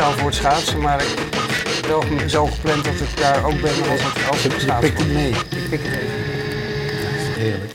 speciaal voor het schaatsen, maar ik heb wel zo gepland dat ik daar ook ben als het als het schaatsen pikt het mee. Ik pik het even. Heerlijk.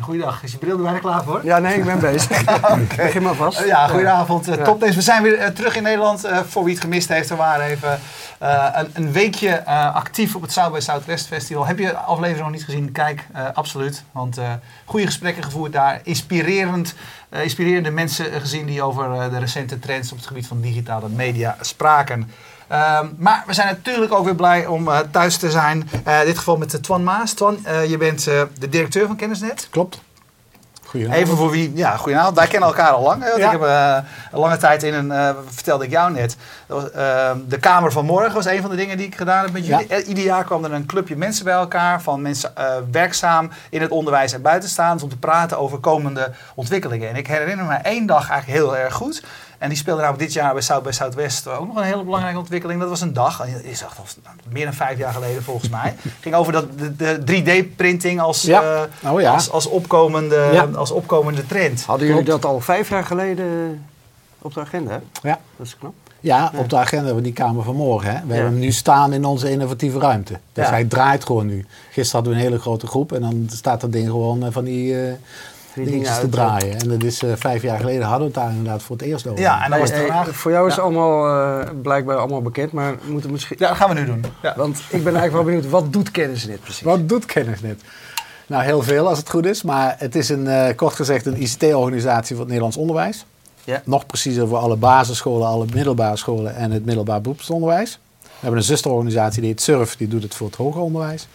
Goeiedag, is je bril er bijna klaar voor? Ja, nee, ik ben bezig. Begin maar vast. Ja, goedenavond. Eh, Ja. Top deze. We zijn weer eh, terug in Nederland. Eh, voor wie het gemist heeft, we waren even een, een weekje eh, actief op het South by Southwest Festival. Heb je de aflevering nog niet gezien? Kijk, eh, absoluut. Want eh goede gesprekken gevoerd daar. Inspirerend, eh, inspirerende mensen eh, gezien die over eh, de recente trends op het gebied van digitale media spraken. Ehm, maar we zijn natuurlijk ook weer blij om eh, thuis te zijn. Eh, in dit geval met eh, Twan Maas. Twan, eh, je bent eh, de directeur van Kennisnet. Klopt. Goedenavond. Even voor wie, ja, goedenavond. Wij kennen elkaar al lang. hè, want Ja. Ik heb eh, een lange tijd in een, eh, vertelde ik jou net, dat was, eh, de Kamer van Morgen was een van de dingen die ik gedaan heb met jullie. Ja. Eh, Ieder jaar kwam er een clubje mensen bij elkaar, van mensen eh, werkzaam in het onderwijs en buitenstaanders, om te praten over komende ontwikkelingen. En ik herinner me één dag eigenlijk heel erg goed. En die speelde namelijk dit jaar bij South by Southwest ook nog een hele belangrijke ontwikkeling. Dat was een dag, is al meer dan vijf jaar geleden volgens mij. ging over dat, de, de 3D-printing als, Ja. eh, Oh ja. als, als, opkomende, Ja. als opkomende trend. Hadden jullie dat al vijf jaar geleden op de agenda? hè? Ja. Dat is knap. Ja, op de agenda van die Kamer van Morgen. Hè. We Ja. hebben hem nu staan in onze innovatieve ruimte. Dus Ja. hij draait gewoon nu. Gisteren hadden we een hele grote groep en dan staat dat ding gewoon eh, van die eh Die dingetjes te uit- draaien. En dat is eh, vijf jaar geleden hadden we het daar inderdaad voor het eerst over. Ja, en dan was de Hey, vraag... hey, voor jou is Ja. allemaal eh, blijkbaar allemaal bekend, maar we moeten misschien... Ja, dat gaan we nu doen. Ja. Want ik ben eigenlijk wel benieuwd, wat doet Kennisnet precies? Wat doet Kennisnet? Nou, heel veel als het goed is. Maar het is een, eh, kort gezegd een ICT-organisatie voor het Nederlands onderwijs. Ja. Nog preciezer voor alle basisscholen, alle middelbare scholen en het middelbaar beroepsonderwijs. We hebben een zusterorganisatie die heet SURF, die doet het voor het hoger onderwijs.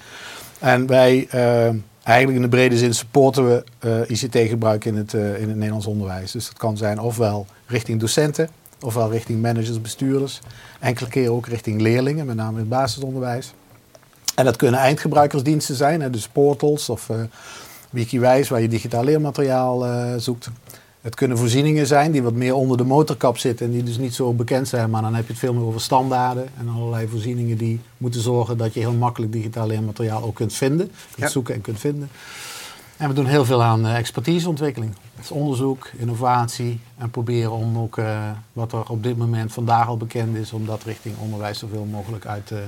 En wij, eh, eigenlijk in de brede zin, supporten we eh, ICT-gebruik in, het, eh, in het Nederlands onderwijs. Dus dat kan zijn ofwel richting docenten, ofwel richting managers, bestuurders. Enkele keer ook richting leerlingen, met name in het basisonderwijs. En dat kunnen eindgebruikersdiensten zijn, hè, dus portals of eh Wikiwijs, waar je digitaal leermateriaal zoekt. Het kunnen voorzieningen zijn die wat meer onder de motorkap zitten en die dus niet zo bekend zijn, maar dan heb je het veel meer over standaarden en allerlei voorzieningen die moeten zorgen dat je heel makkelijk digitaal leermateriaal ook kunt vinden, kunt Ja. zoeken en kunt vinden. En we doen heel veel aan eh, expertiseontwikkeling. Dus onderzoek, innovatie en proberen om ook eh, wat er op dit moment vandaag al bekend is, om dat richting onderwijs zoveel mogelijk uit te,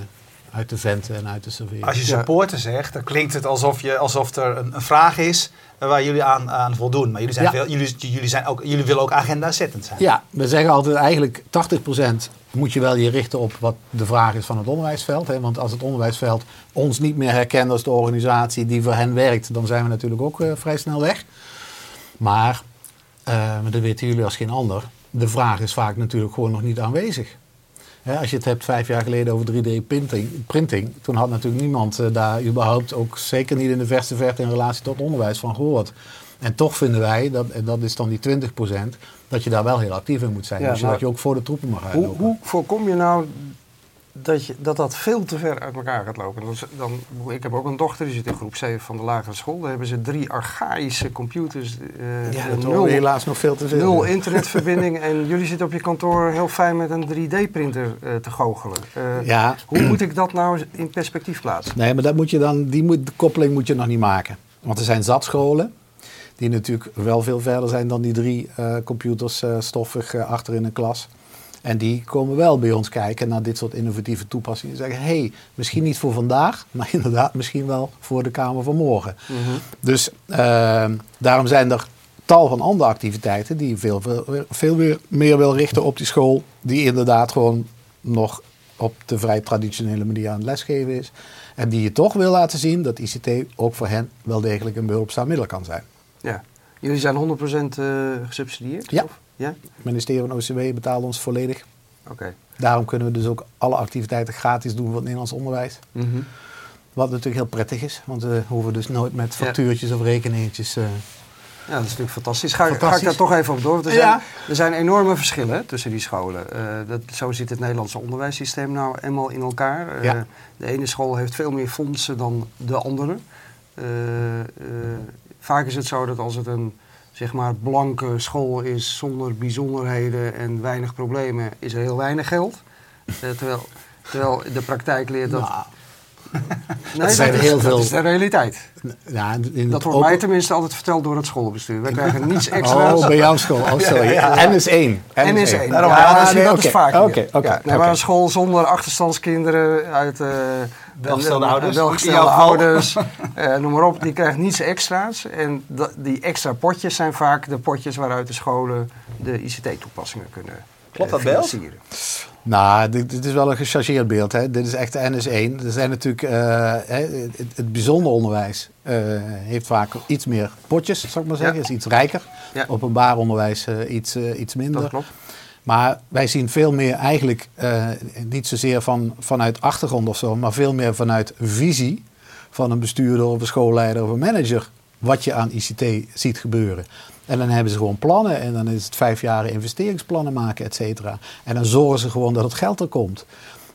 uit te venten en uit serveren. Als je Ja. supporter zegt, dan klinkt het alsof, je, alsof er een, een vraag is waar jullie aan, aan voldoen. Maar jullie, zijn Ja. veel, jullie, jullie, zijn ook, jullie willen ook agenda-zettend zijn. Ja, we zeggen altijd eigenlijk 80% moet je wel je richten op wat de vraag is van het onderwijsveld. Hè? Want als het onderwijsveld ons niet meer herkent als de organisatie die voor hen werkt, dan zijn we natuurlijk ook eh, vrij snel weg. Maar, eh, maar dat weten jullie als geen ander, de vraag is vaak natuurlijk gewoon nog niet aanwezig. Hè, als je het hebt vijf jaar geleden over 3D-printing, printing, toen had natuurlijk niemand eh, daar überhaupt, ook zeker niet in de verste verte in relatie tot onderwijs, van gehoord. En toch vinden wij, dat, en dat is dan die 20%, dat je daar wel heel actief in moet zijn. Ja, dus dat je ook voor de troepen mag Hoe, uitlopen. hoe voorkom je nou dat, je, dat dat veel te ver uit elkaar gaat lopen? Dan, dan, ik heb ook een dochter, die zit in groep 7 van de lagere school. Daar hebben ze drie archaïsche computers. eh, ja, dat nul, helaas nog veel te veel. nul internetverbinding. en jullie zitten op je kantoor heel fijn met een 3D-printer eh, te goochelen. Eh, Ja, Hoe moet ik dat nou in perspectief plaatsen? Nee, maar dat moet je dan, die moet, de koppeling moet je nog niet maken. Want er zijn zat scholen die natuurlijk wel veel verder zijn dan die drie computers stoffig achter in een klas. En die komen wel bij ons kijken naar dit soort innovatieve toepassingen. En zeggen, hé, hey, misschien niet voor vandaag, maar inderdaad misschien wel voor de Kamer van morgen. Dus eh, daarom zijn er tal van andere activiteiten die veel, veel, veel weer meer wil richten op die school. Die inderdaad gewoon nog op de vrij traditionele manier aan het lesgeven is. En die je toch wil laten zien dat ICT ook voor hen wel degelijk een behulpzaam middel kan zijn. Ja. Jullie zijn 100% eh, gesubsidieerd? Ja. Of? Ja? Het ministerie van OCW betaalt ons volledig. Oké. Daarom kunnen we dus ook alle activiteiten gratis doen voor het Nederlands onderwijs. Mhm. Wat natuurlijk heel prettig is, want we hoeven dus nooit met Ja. factuurtjes of rekeningetjes. eh, Ja, dat is natuurlijk fantastisch. Ga, ga ik daar toch even op door? Want er, Ja. zijn, er zijn enorme verschillen tussen die scholen. Eh, dat, zo zit het Nederlandse onderwijssysteem nou eenmaal in elkaar. Eh, Ja. De ene school heeft veel meer fondsen dan de andere. Eh, eh, vaak is het zo dat als het een zeg maar, blanke school is zonder bijzonderheden en weinig problemen, is er heel weinig geld. Eh, terwijl, terwijl de praktijk leert dat nou, Nee, zijn dat, heel is, veel- dat is de realiteit. Ja, in Dat wordt open- mij tenminste altijd verteld door het schoolbestuur. Wij krijgen niets extra's. Oh, bij jouw school. Oh, sorry. NS1. NS1. Daarom, ja, ja, dat, is, nee, dat is vaak oké, oké, Ja, nee, oké. maar een school zonder achterstandskinderen uit... eh, Welgestelde en- ouders. Welgestelde ouders. eh, noem maar op, die krijgt niets extra's. En dat- die extra potjes zijn vaak de potjes waaruit de scholen de ICT-toepassingen kunnen Klopt eh, dat? Nou, dit, dit is wel een gechargeerd beeld. Hè. Dit is echt de NS1. Er zijn natuurlijk, eh, hè, het, het bijzonder onderwijs eh, heeft vaak iets meer potjes, zou ik maar zeggen. Ja. Is iets rijker. Ja. Openbaar onderwijs eh, iets, iets minder. Dat klopt. Maar wij zien veel meer eigenlijk, niet zozeer van, vanuit achtergrond of zo, maar veel meer vanuit visie van een bestuurder of een schoolleider of een manager, wat je aan ICT ziet gebeuren. En dan hebben ze gewoon plannen en dan is het vijf jaar investeringsplannen maken, et cetera. En dan zorgen ze gewoon dat het geld er komt.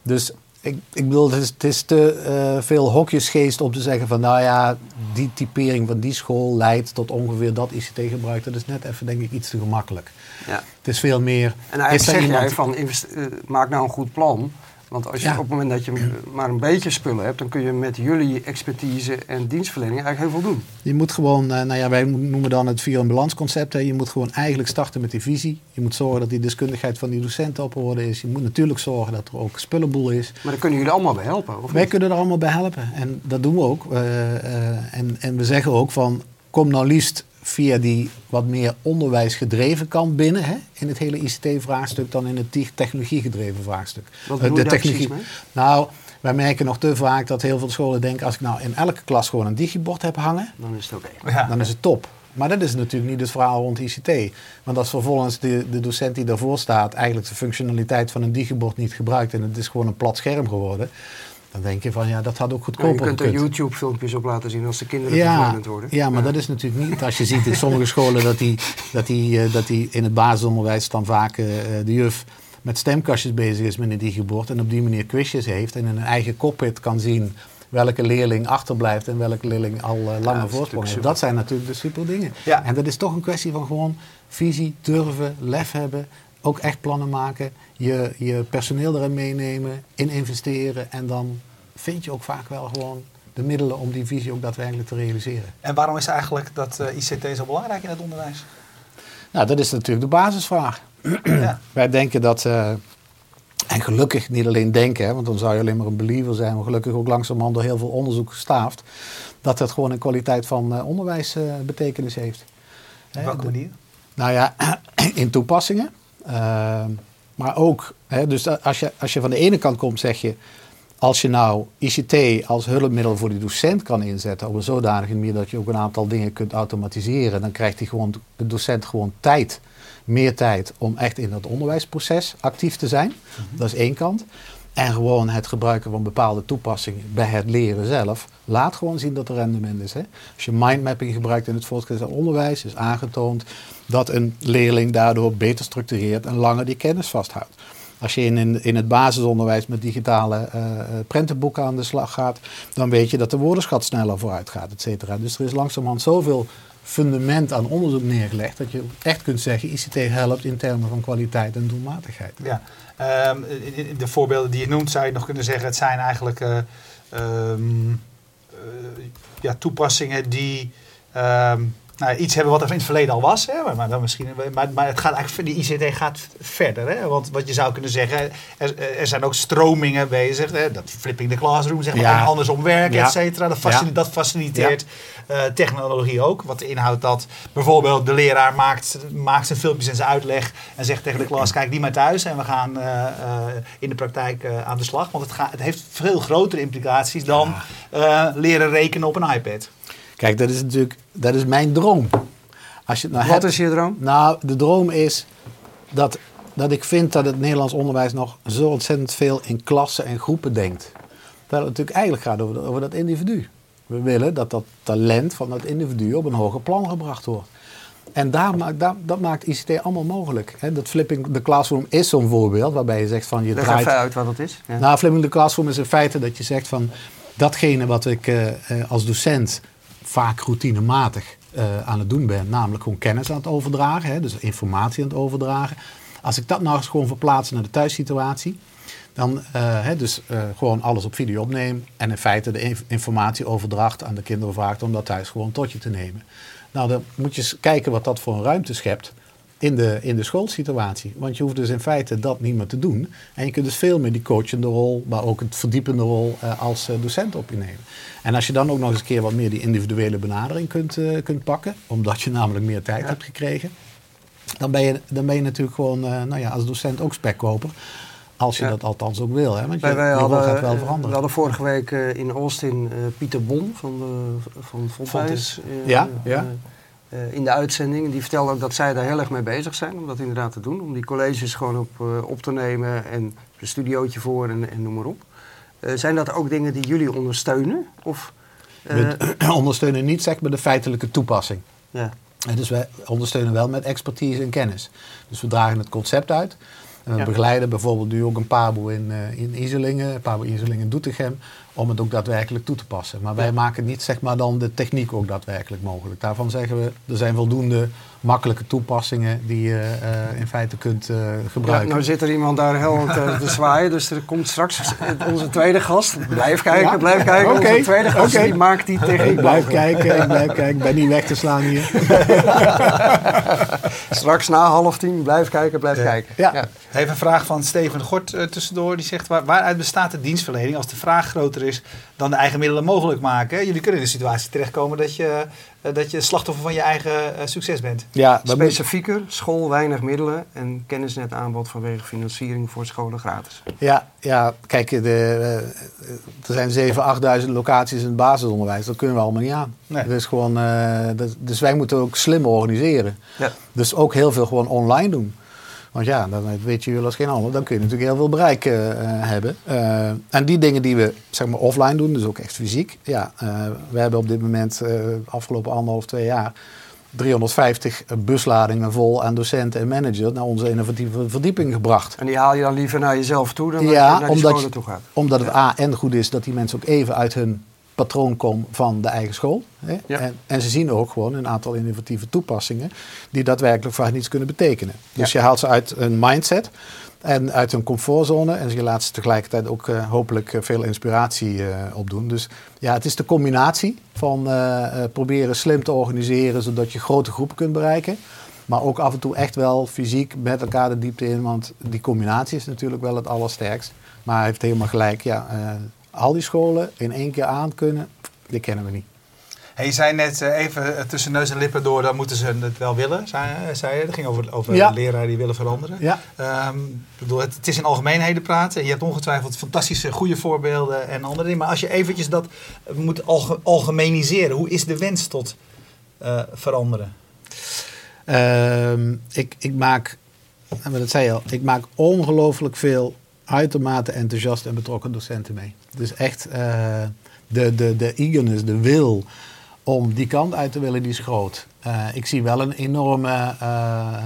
Dus ik, ik bedoel, het is, het is te eh, veel hokjesgeest om te zeggen van nou ja, die typering van die school leidt tot ongeveer dat ICT-gebruik. Dat is net even denk ik iets te gemakkelijk. Ja. Het is veel meer. En eigenlijk is er zeg iemand- jij van eh, maak nou een goed plan. Want als je Ja. op het moment dat je maar een beetje spullen hebt, dan kun je met jullie expertise en dienstverlening eigenlijk heel veel doen. Je moet gewoon, eh, nou ja, wij noemen dan het vier- en balansconcept. hè. Je moet gewoon eigenlijk starten met die visie. Je moet zorgen dat die deskundigheid van die docenten op orde is. Je moet natuurlijk zorgen dat er ook spullenboel is. Maar daar kunnen jullie allemaal bij helpen, of Wij niet? kunnen er allemaal bij helpen. En dat doen we ook. Eh, eh, en, en we zeggen ook van, kom nou liefst via die wat meer onderwijsgedreven kant binnen. Hè, in het hele ICT-vraagstuk dan in het te- technologiegedreven vraagstuk. Wat Eh, bedoel precies mee? Nou, wij merken nog te vaak dat heel veel scholen denken... als ik nou in elke klas gewoon een digibord heb hangen... Dan is het oké. Ja. dan is het top. Maar dat is natuurlijk niet het verhaal rond ICT. Want als vervolgens de, de docent die daarvoor staat... eigenlijk de functionaliteit van een digibord niet gebruikt... en het is gewoon een plat scherm geworden... dan denk je van ja, dat had ook Nou, je goedkoper kunt er gekund. YouTube-filmpjes op laten zien als de kinderen Ja, worden. ja, maar dat is natuurlijk niet. Als je ziet in sommige scholen dat die, dat die, eh, dat die in het basisonderwijs dan vaak eh, de juf met stemkastjes bezig is met een digibord en op die manier quizjes heeft en in een eigen cockpit kan zien welke leerling achterblijft en welke leerling al eh, lange voorsprong natuurlijk heeft. Dat zijn natuurlijk de super dingen. Ja. En dat is toch een kwestie van gewoon visie, durven, lef hebben, ook echt plannen maken, je, je personeel erin meenemen, in investeren en dan vind je ook vaak wel gewoon de middelen om die visie ook daadwerkelijk te realiseren. En waarom is eigenlijk dat eh, ICT zo belangrijk in het onderwijs? Nou, dat is natuurlijk de basisvraag. ja. Wij denken dat, eh, en gelukkig niet alleen denken, hè, want dan zou je alleen maar een believer zijn, maar gelukkig ook langzamerhand door heel veel onderzoek gestaafd, dat het gewoon een kwaliteit van eh, onderwijs betekenis heeft. Op welke manier? Nou ja, in toepassingen. Maar ook, hè, dus als je, als je van de ene kant komt, zeg je, als je nou ICT als hulpmiddel voor die docent kan inzetten op een zodanige manier dat je ook een aantal dingen kunt automatiseren, dan krijgt die gewoon, de docent gewoon tijd, meer tijd om echt in dat onderwijsproces actief te zijn. Dat is één kant. En gewoon het gebruiken van bepaalde toepassingen bij het leren zelf. Laat gewoon zien dat er rendement is. Hè? Als je mindmapping gebruikt in het voortgezet onderwijs, is aangetoond dat een leerling daardoor beter structureert en langer die kennis vasthoudt. Als je in, in, het basisonderwijs met digitale eh, prentenboeken aan de slag gaat, dan weet je dat de woordenschat sneller vooruit gaat, et cetera. Dus er is langzamerhand zoveel fundament aan onderzoek neergelegd dat je echt kunt zeggen ICT helpt in termen van kwaliteit en doelmatigheid. Ja. Ehm, in- in de voorbeelden die je noemt zou je nog kunnen zeggen, het zijn eigenlijk eh, ehm, eh, ja, toepassingen die ehm, nou, iets hebben wat er in het verleden al was. Hè, maar, maar, dan misschien, maar, maar het gaat eigenlijk, die ICT gaat verder. Hè, want wat je zou kunnen zeggen, er, er zijn ook stromingen bezig. Hè, dat flipping the classroom, zeg maar, Ja. andersom werken, Ja. et cetera. Dat, facil- Ja. dat faciliteert eh, technologie ook. Wat inhoudt dat bijvoorbeeld de leraar maakt, maakt zijn filmpjes en zijn uitleg en zegt tegen de klas, kijk die maar thuis en we gaan eh, eh, in de praktijk aan de slag. Want het, gaat, het heeft veel grotere implicaties dan leren rekenen op een iPad. Kijk, dat is natuurlijk dat is mijn droom. Als je het nou Wat hebt- is je droom? Nou, de droom is dat, dat ik vind dat het Nederlands onderwijs nog zo ontzettend veel in klassen en groepen denkt. Terwijl het natuurlijk eigenlijk gaat over, over dat individu. We willen dat dat talent van dat individu op een hoger plan gebracht wordt. En daar maakt, daar, dat maakt ICT allemaal mogelijk. Dat flipping the classroom is zo'n voorbeeld waarbij je zegt van je Leg draait... even uit wat dat is. Ja. Nou, flipping the classroom is in feite dat je zegt van datgene wat ik eh, eh, als docent vaak routinematig eh, aan het doen ben, namelijk gewoon kennis aan het overdragen, hè, dus informatie aan het overdragen. Als ik dat nou eens gewoon verplaats naar de thuissituatie, Dan eh, hè, dus eh, gewoon alles op video opnemen en in feite de inf- informatieoverdracht aan de kinderen vraagt om dat thuis gewoon tot je te nemen. Nou, dan moet je eens kijken wat dat voor een ruimte schept in de, in de schoolsituatie. Want je hoeft dus in feite dat niet meer te doen. En je kunt dus veel meer die coachende rol, maar ook het verdiepende rol eh, als eh, docent op je nemen. En als je dan ook nog eens een keer wat meer die individuele benadering kunt, eh, kunt pakken, omdat je namelijk meer tijd hebt gekregen, dan ben je, dan ben je natuurlijk gewoon nou ja, als docent ook spekkoper. Als je Ja. dat althans ook wil. Hè? Want je, Wij, hadden, gaat wel veranderen. we hadden vorige week in Austin Pieter Bon van, de, van Fontwijs eh, Ja, ja. Eh, in de uitzending. Die vertelde ook dat zij daar heel erg mee bezig zijn om dat inderdaad te doen. Om die colleges gewoon op, eh, op te nemen en een studiootje voor en, en noem maar op. Eh, zijn dat ook dingen die jullie ondersteunen? Of, We ondersteunen niet zeg maar de feitelijke toepassing. ja. En dus wij ondersteunen wel met expertise en kennis. Dus we dragen het concept uit. En we Ja. begeleiden bijvoorbeeld nu ook een pabo in, in Iselingen, pabo Iselingen Doetinchem, om het ook daadwerkelijk toe te passen. Maar wij Ja. maken niet zeg maar dan de techniek ook daadwerkelijk mogelijk. Daarvan zeggen we, er zijn voldoende makkelijke toepassingen die je eh, in feite kunt eh, Ja, gebruiken. nou zit er iemand daar heel te, te zwaaien, dus er komt straks onze tweede gast. Blijf kijken, Ja? blijf kijken. Oké, Onze tweede gast oké. die maakt die techniek ik blijf mogelijk. kijken, ik blijf kijken, ik ben niet weg te slaan hier. Straks na half tien, blijf kijken, blijf Ja. kijken. Ja. Even een vraag van Steven de Gort eh, tussendoor. Die zegt, waar, waaruit bestaat de dienstverlening als de vraag groter is dan de eigen middelen mogelijk maken? Jullie kunnen in de situatie terechtkomen dat je, eh, dat je slachtoffer van je eigen eh, succes bent. Ja, Specifieker, school, weinig middelen en kennisnet aanbod vanwege financiering voor scholen gratis. Ja, ja kijk, de, eh, er zijn 7.000, 8.000 locaties in het basisonderwijs. Dat kunnen we allemaal niet aan. Nee. Dat is gewoon, eh, dat- dus wij moeten ook slim organiseren. Ja. Dus ook heel veel gewoon online doen. Want ja, dan weet je als geen ander. Dan kun je natuurlijk heel veel bereik eh, eh, hebben. Eh, en die dingen die we zeg maar offline doen, dus ook echt fysiek. Ja, we hebben op dit moment, afgelopen anderhalf, twee jaar... 350 busladingen vol aan docenten en managers naar onze innovatieve verdieping gebracht. En die haal je dan liever naar jezelf toe dan Ja, naar die omdat scholen toe gaat. Omdat het A en goed is dat die mensen ook even uit hun patroon komen van de eigen school. Hè? Ja. En, en ze zien ook gewoon een aantal innovatieve toepassingen die daadwerkelijk voor hen iets kunnen betekenen. Dus je haalt ze uit een mindset en uit hun comfortzone en je laat ze tegelijkertijd ook eh, hopelijk eh, veel inspiratie eh, opdoen. Dus ja, het is de combinatie van proberen slim te organiseren zodat je grote groepen kunt bereiken. Maar ook af en toe echt wel fysiek met elkaar de diepte in. Want die combinatie is natuurlijk wel het allersterkst. Maar hij heeft helemaal gelijk. Ja, al die scholen in één keer aan kunnen, die kennen we niet. Hey, je zei net eh, even eh, tussen neus en lippen door, dan moeten ze het wel willen, zei, eh, je. Dat ging over, over Ja. leraren die willen veranderen. Ja. Ehm, bedoel, het, het is in algemeenheden praten. En je hebt ongetwijfeld fantastische goede voorbeelden en andere dingen. Maar als je eventjes dat moet alge- algemeniseren, hoe is de wens tot veranderen? Ehm, ik, ik maak, dat zei je al, ik maak ongelooflijk veel uitermate enthousiaste en betrokken docenten mee. Dus echt eh, de, de, de eagerness, de wil om die kant uit te willen, die is groot. Eh, ik zie wel een enorme eh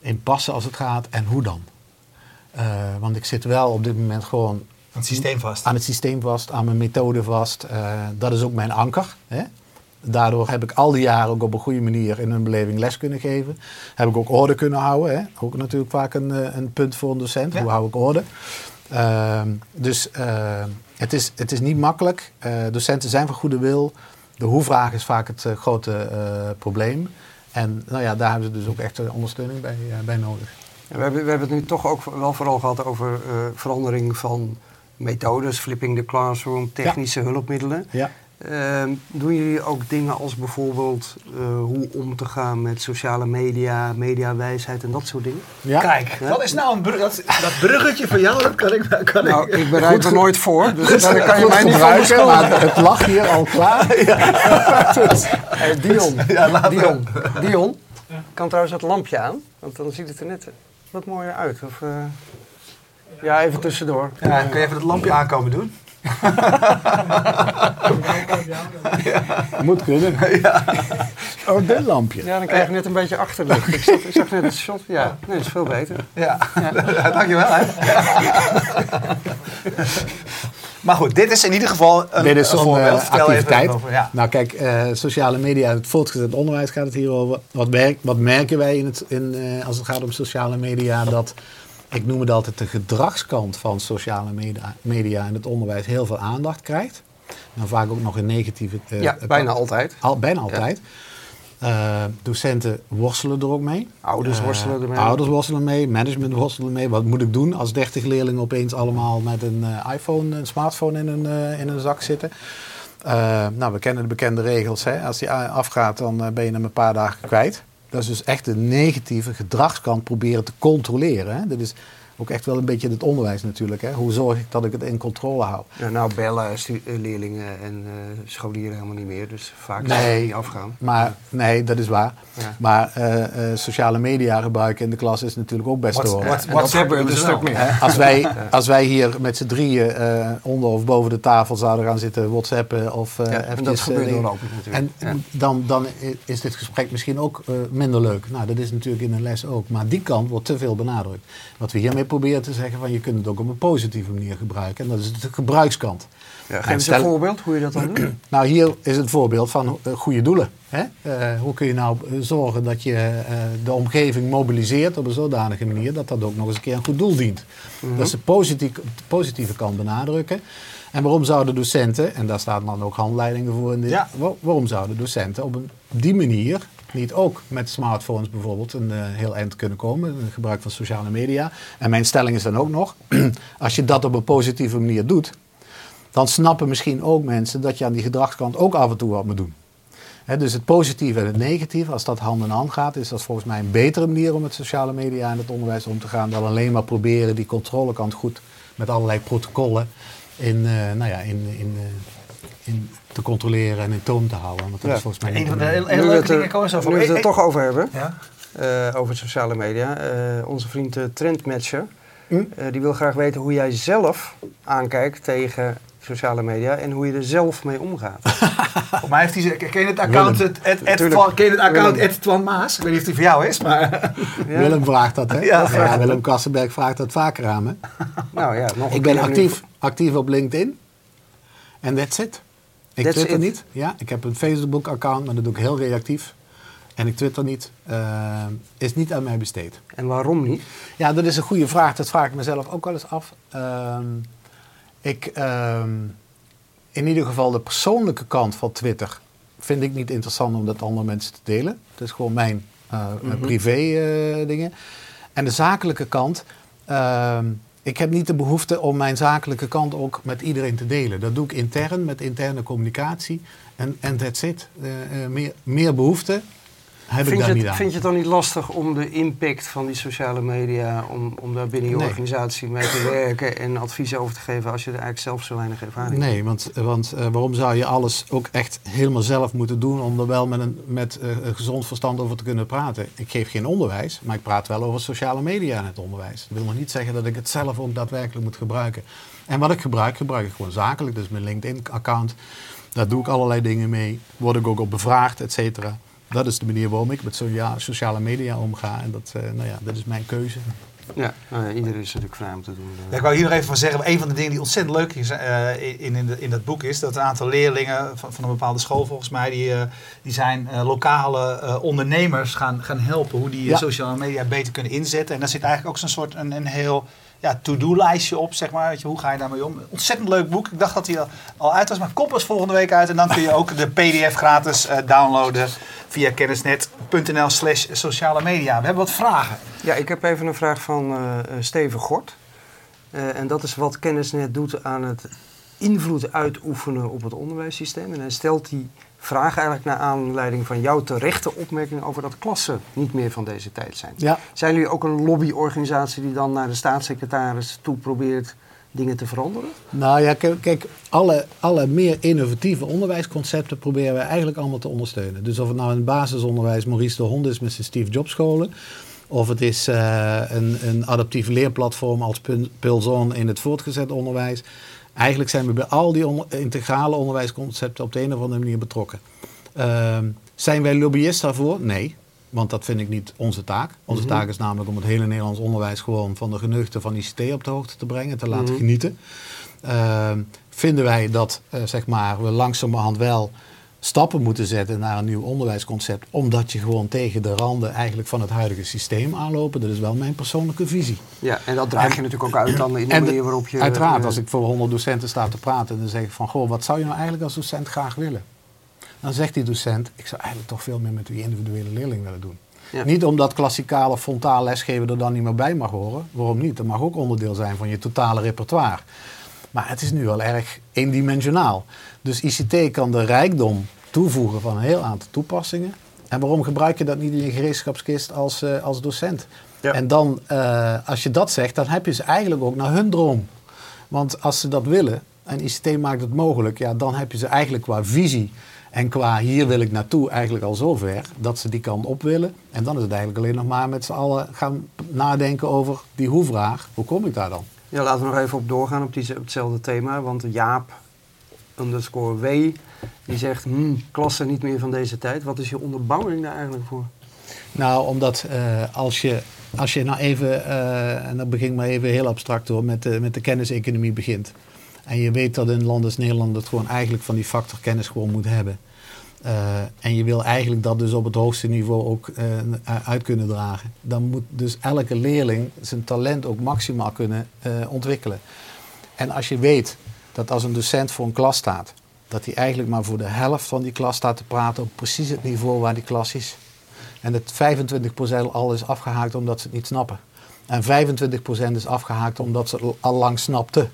impasse als het gaat. En hoe dan? Want ik zit wel op dit moment gewoon Het systeem vast. aan het systeem vast, aan mijn methode vast. Dat is ook mijn anker. Hè? Daardoor heb ik al die jaren ook op een goede manier in hun beleving les kunnen geven. Heb ik ook orde kunnen houden. Hè? Ook natuurlijk vaak een, eh, een punt voor een docent. Ja. Hoe hou ik orde? Ehm, dus eh, het, is, het is niet makkelijk. Eh, docenten zijn van goede wil. De hoe-vraag is vaak het eh, grote probleem. En nou ja, daar hebben ze dus ook echt ondersteuning bij, bij nodig. Ja, we, hebben, we hebben het nu toch ook wel vooral gehad over verandering van methodes, flipping the classroom, technische hulpmiddelen. Ja. Ehm, doen jullie ook dingen als bijvoorbeeld eh, hoe om te gaan met sociale media, mediawijsheid en dat soort dingen? Ja. Kijk, Ja. dat is nou een brug, dat, dat bruggetje van jou, dat kan ik... Kan Nou, ik ik bereid er nooit voor, dus daar kan je mij niet gebruiken, maar het lag hier al klaar. Hey, Dion, Ja, Dion, Dion, kan trouwens het lampje aan, want dan ziet het er net wat mooier uit. Of, eh, ja, even tussendoor. Ja, kun je even het lampje aankomen doen? Moet kunnen. Oh, dit lampje. Ja, dan krijg je net een beetje achterlicht. Ik, zag, ik zag net het shot. Ja, nee, dat is veel beter. Ja, dankjewel. Hè. maar goed, dit is in ieder geval een, Dit is een een voorbeeld. eh, Vertel activiteit. even over. Ja. Nou kijk, eh, sociale media, het voortgezet onderwijs gaat het hier over. Wat, merk, wat merken wij in het, in, eh, als het gaat om sociale media? Dat ik noem het altijd de gedragskant van sociale media, media in het onderwijs heel veel aandacht krijgt. En vaak ook nog een negatieve... eh, ja, kant. bijna altijd. Al, bijna altijd. Eh, docenten worstelen er ook mee. Ouders Eh, worstelen ermee. Ouders worstelen mee, management worstelen mee. Wat moet ik doen als 30 leerlingen opeens allemaal met een eh, iPhone, een smartphone in een, eh, in een zak zitten? Eh, nou, we kennen de bekende regels. Hè? Als die afgaat, dan eh, ben je hem een paar dagen kwijt. Dat is dus echt de negatieve gedragskant proberen te controleren. Hè? Dat is ook echt wel een beetje het onderwijs natuurlijk. Hè? Hoe zorg ik dat ik het in controle hou? Ja, nou bellen eh, leerlingen en eh, scholieren helemaal niet meer. Dus vaak Nee. niet afgaan. Maar nee, dat is waar. Ja. Maar eh, sociale media gebruiken in de klas is natuurlijk ook best Wat- wel. wat- er een wel? stuk meer. Als wij, als wij hier met z'n drieën onder of boven de tafel zouden gaan zitten whatsappen of Ja, en dat gebeurt doorlopend natuurlijk. En Ja. dan, dan is dit gesprek misschien ook minder leuk. Nou, dat is natuurlijk in een les ook. Maar die kant wordt te veel benadrukt. Wat we hiermee proberen te zeggen, van je kunt het ook op een positieve manier gebruiken. En dat is de gebruikskant. Ja, geef eens stel- een voorbeeld hoe je dat dan doet. Nou, hier is het voorbeeld van eh, goede doelen. Hè? Eh, hoe kun je nou eh, zorgen dat je eh, de omgeving mobiliseert op een zodanige manier dat dat ook nog eens een keer een goed doel dient. Mhm. Dat is de positieve, de positieve kant benadrukken. En waarom zouden docenten, en daar staat dan ook handleidingen voor in dit, Ja. waarom zouden docenten op, een, op die manier niet ook met smartphones bijvoorbeeld een eh, heel eind kunnen komen, gebruik van sociale media. En mijn stelling is dan ook nog, als je dat op een positieve manier doet, dan snappen misschien ook mensen dat je aan die gedragskant ook af en toe wat moet doen. Dus het positieve en het negatieve, als dat hand in hand gaat, is dat volgens mij een betere manier om met sociale media en het onderwijs om te gaan dan alleen maar proberen die controlekant goed met allerlei protocollen in, eh, nou ja, in, in, eh, in te controleren en in toom te houden. Want dat Ja. is volgens mij Een van de hele, leuke het dingen er- komen zo Nu van. we het er toch over hebben, Ja? eh, over sociale media. eh, onze vriend eh, Trendmatcher, Hm? eh, die wil graag weten hoe jij zelf aankijkt tegen sociale media en hoe je er zelf mee omgaat. Voor mij heeft hij... Ken je het account, Willem. het, het, het, Tuurlijk. Twan- ken je het account Willem. het Twan Maas? Ik weet niet of die voor jou is, maar... Ja? Willem vraagt dat, hè? Ja, Willem Kassenberg vraagt dat vaker aan me. Nou ja, nog Ik ben actief, actief op LinkedIn. En that's it. Ik That's twitter it. niet. Ja, ik heb een Facebook-account, maar dat doe ik heel reactief. En ik twitter niet. Eh, is niet aan mij besteed. En waarom niet? Ja, dat is een goede vraag. Dat vraag ik mezelf ook wel eens af. Ehm, ik, ehm, in ieder geval de persoonlijke kant van Twitter vind ik niet interessant om dat andere mensen te delen. Dat is gewoon mijn eh, Mhm. privé eh, dingen. En de zakelijke kant. Ik heb niet de behoefte om mijn zakelijke kant ook met iedereen te delen. Dat doe ik intern met interne communicatie. En en that's it. Eh, eh, meer, meer behoefte heb ik Vind daar je, niet het, aan. vind je het dan niet lastig om de impact van die sociale media, om, om daar binnen je Nee. organisatie mee te werken en advies over te geven als je er eigenlijk zelf zo weinig ervaring Nee, want, want eh, waarom zou je alles ook echt helemaal zelf moeten doen om er wel met een met, eh, een gezond verstand over te kunnen praten? Ik geef geen onderwijs, maar ik praat wel over sociale media in het onderwijs. Dat wil nog niet zeggen dat ik het zelf ook daadwerkelijk moet gebruiken. En wat ik gebruik, gebruik ik gewoon zakelijk. Dus mijn LinkedIn-account, daar doe ik allerlei dingen mee. Word ik ook op bevraagd, et cetera. Dat is de manier waarom ik met socia- sociale media omga. En dat, eh, nou ja, dat is mijn keuze. Ja, nou ja, iedereen is natuurlijk vrij om te doen. Ja, ik wou hier nog even van zeggen, een van de dingen die ontzettend leuk is eh, in, in, de- in dat boek is, dat een aantal leerlingen van, van een bepaalde school volgens mij, die, eh, die zijn eh, lokale eh, ondernemers gaan, gaan helpen hoe die eh, Ja. sociale media beter kunnen inzetten. En daar zit eigenlijk ook zo'n soort een, een heel ja, to-do-lijstje op, zeg maar. Weet je, hoe ga je daarmee om? Ontzettend leuk boek. Ik dacht dat hij al, uit was, maar komt pas volgende week uit. En dan kun je ook de pdf gratis eh, downloaden via kennisnet.nl slash sociale media. We hebben wat vragen. Ja, ik heb even een vraag van eh, Steven Gort. Eh, en dat is wat Kennisnet doet aan het invloed uitoefenen op het onderwijssysteem. En hij stelt die vraag eigenlijk naar aanleiding van jouw terechte opmerking over dat klassen niet meer van deze tijd zijn. Ja, Zijn jullie ook een lobbyorganisatie die dan naar de staatssecretaris toe probeert dingen te veranderen? Nou ja, kijk, alle, alle meer innovatieve onderwijsconcepten proberen we eigenlijk allemaal te ondersteunen. Dus of het nou in het basisonderwijs Maurice de Hond is met zijn Steve Jobs scholen, of het is eh, een, een adaptief leerplatform als Pul- Pulson in het voortgezet onderwijs. Eigenlijk zijn we bij al die integrale onderwijsconcepten op de een of andere manier betrokken. Ehm, zijn wij lobbyist daarvoor? Nee. Want dat vind ik niet onze taak. Onze Mhm. taak is namelijk om het hele Nederlands onderwijs gewoon van de geneugten van ICT op de hoogte te brengen, te laten Mhm. genieten. Ehm, vinden wij dat eh, zeg maar, we langzamerhand wel stappen moeten zetten naar een nieuw onderwijsconcept. Omdat je gewoon tegen de randen eigenlijk van het huidige systeem aanlopen. Dat is wel mijn persoonlijke visie. Ja, en dat draag je natuurlijk ook uit dan in de En manier waarop je... Uiteraard, eh, als ik voor 100 docenten sta te praten, dan zeg ik van, goh, wat zou je nou eigenlijk als docent graag willen? Dan zegt die docent, ik zou eigenlijk toch veel meer met die individuele leerling willen doen. Ja. Niet omdat klassikale frontaal lesgeven er dan niet meer bij mag horen. Waarom niet? Dat mag ook onderdeel zijn van je totale repertoire. Maar het is nu wel erg eendimensionaal. Dus ICT kan de rijkdom toevoegen van een heel aantal toepassingen. En waarom gebruik je dat niet in je gereedschapskist als, eh, als docent? Ja. En dan, eh, als je dat zegt, dan heb je ze eigenlijk ook naar hun droom. Want als ze dat willen, en ICT maakt het mogelijk, ja, dan heb je ze eigenlijk qua visie en qua hier wil ik naartoe eigenlijk al zover dat ze die kant op willen. En dan is het eigenlijk alleen nog maar met z'n allen gaan nadenken over die hoe-vraag. Hoe kom ik daar dan? Ja, laten we nog even op doorgaan op, die, op hetzelfde thema. Want Jaap underscore W, die zegt, hmm, klassen niet meer van deze tijd. Wat is je onderbouwing daar eigenlijk voor? Nou, omdat eh, als, je, als je nou even, eh, en dat begin maar even heel abstract hoor, met de, met de kenniseconomie begint. En je weet dat een land als Nederland het gewoon eigenlijk van die factor kennis gewoon moet hebben. Eh, en je wil eigenlijk dat dus op het hoogste niveau ook uit kunnen dragen. Dan moet dus elke leerling zijn talent ook maximaal kunnen ontwikkelen. En als je weet dat als een docent voor een klas staat, dat hij eigenlijk maar voor de helft van die klas staat te praten op precies het niveau waar die klas is. En dat 25% al is afgehaakt omdat ze het niet snappen. En 25% is afgehaakt omdat ze het al lang snapten.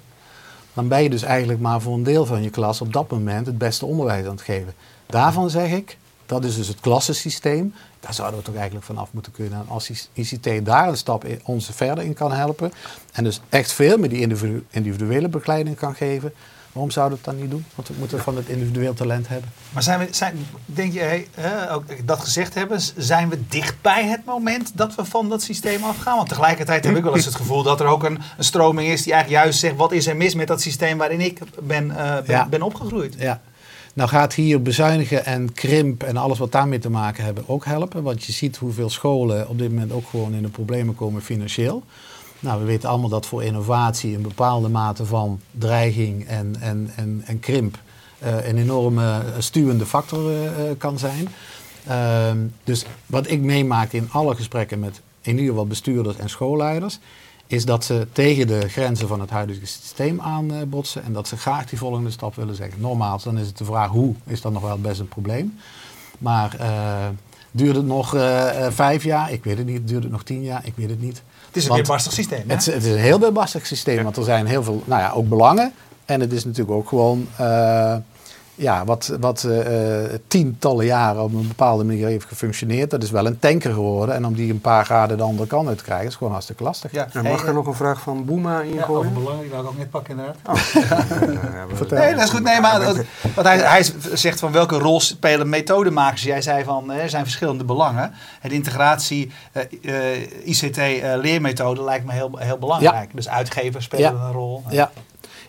Dan ben je dus eigenlijk maar voor een deel van je klas op dat moment het beste onderwijs aan het geven. Daarvan zeg ik, dat is dus het klassensysteem. Daar zouden we toch eigenlijk vanaf moeten kunnen. En als ICT daar een stap in, ons verder in kan helpen. En dus echt veel meer die individu- individuele begeleiding kan geven. Waarom zouden we het dan niet doen? Want we moeten van het individueel talent hebben. Maar zijn we, zijn, denk je, ook dat gezegd hebben, zijn we dicht bij het moment dat we van dat systeem afgaan? Want tegelijkertijd heb ik wel eens het gevoel dat er ook een, een stroming is die eigenlijk juist zegt, wat is er mis met dat systeem waarin ik ben, eh, ben, Ja. ben opgegroeid? Ja. Nou gaat hier bezuinigen en krimp en alles wat daarmee te maken hebben ook helpen. Want je ziet hoeveel scholen op dit moment ook gewoon in de problemen komen financieel. Nou, we weten allemaal dat voor innovatie een bepaalde mate van dreiging en, en, en, en krimp eh, een enorme stuwende factor eh, eh, kan zijn. Ehm, dus wat ik meemaak in alle gesprekken met in ieder geval bestuurders en schoolleiders, is dat ze tegen de grenzen van het huidige systeem aanbotsen en dat ze graag die volgende stap willen zeggen. Normaal, dan is het de vraag hoe, is dan nog wel best een probleem. Maar eh, duurt het nog eh, eh, vijf jaar? Ik weet het niet. Duurt het nog tien jaar? Ik weet het niet. Het is een weerbarstig systeem. Het, is- het is een heel weerbarstig systeem, want er zijn heel veel, nou ja, ook belangen. En het is natuurlijk ook gewoon, eh, ja, wat, wat eh, eh, tientallen jaren op een bepaalde manier heeft gefunctioneerd. Dat is wel een tanker geworden. En om die een paar graden de andere kant uit te krijgen, is gewoon hartstikke lastig. Ja. Nou, mag Hey, er nog een vraag van Boema ja, over ingooien? belang, die wou ik ook net pakken inderdaad. Vertel. Nee, dat is goed. Nee, maar want hij, hij zegt van welke rol spelen methodemakers? Jij zei van er zijn verschillende belangen. En de integratie eh, eh, ICT-leermethode lijkt me heel, heel belangrijk. Dus uitgevers spelen Ja. een rol. Ja.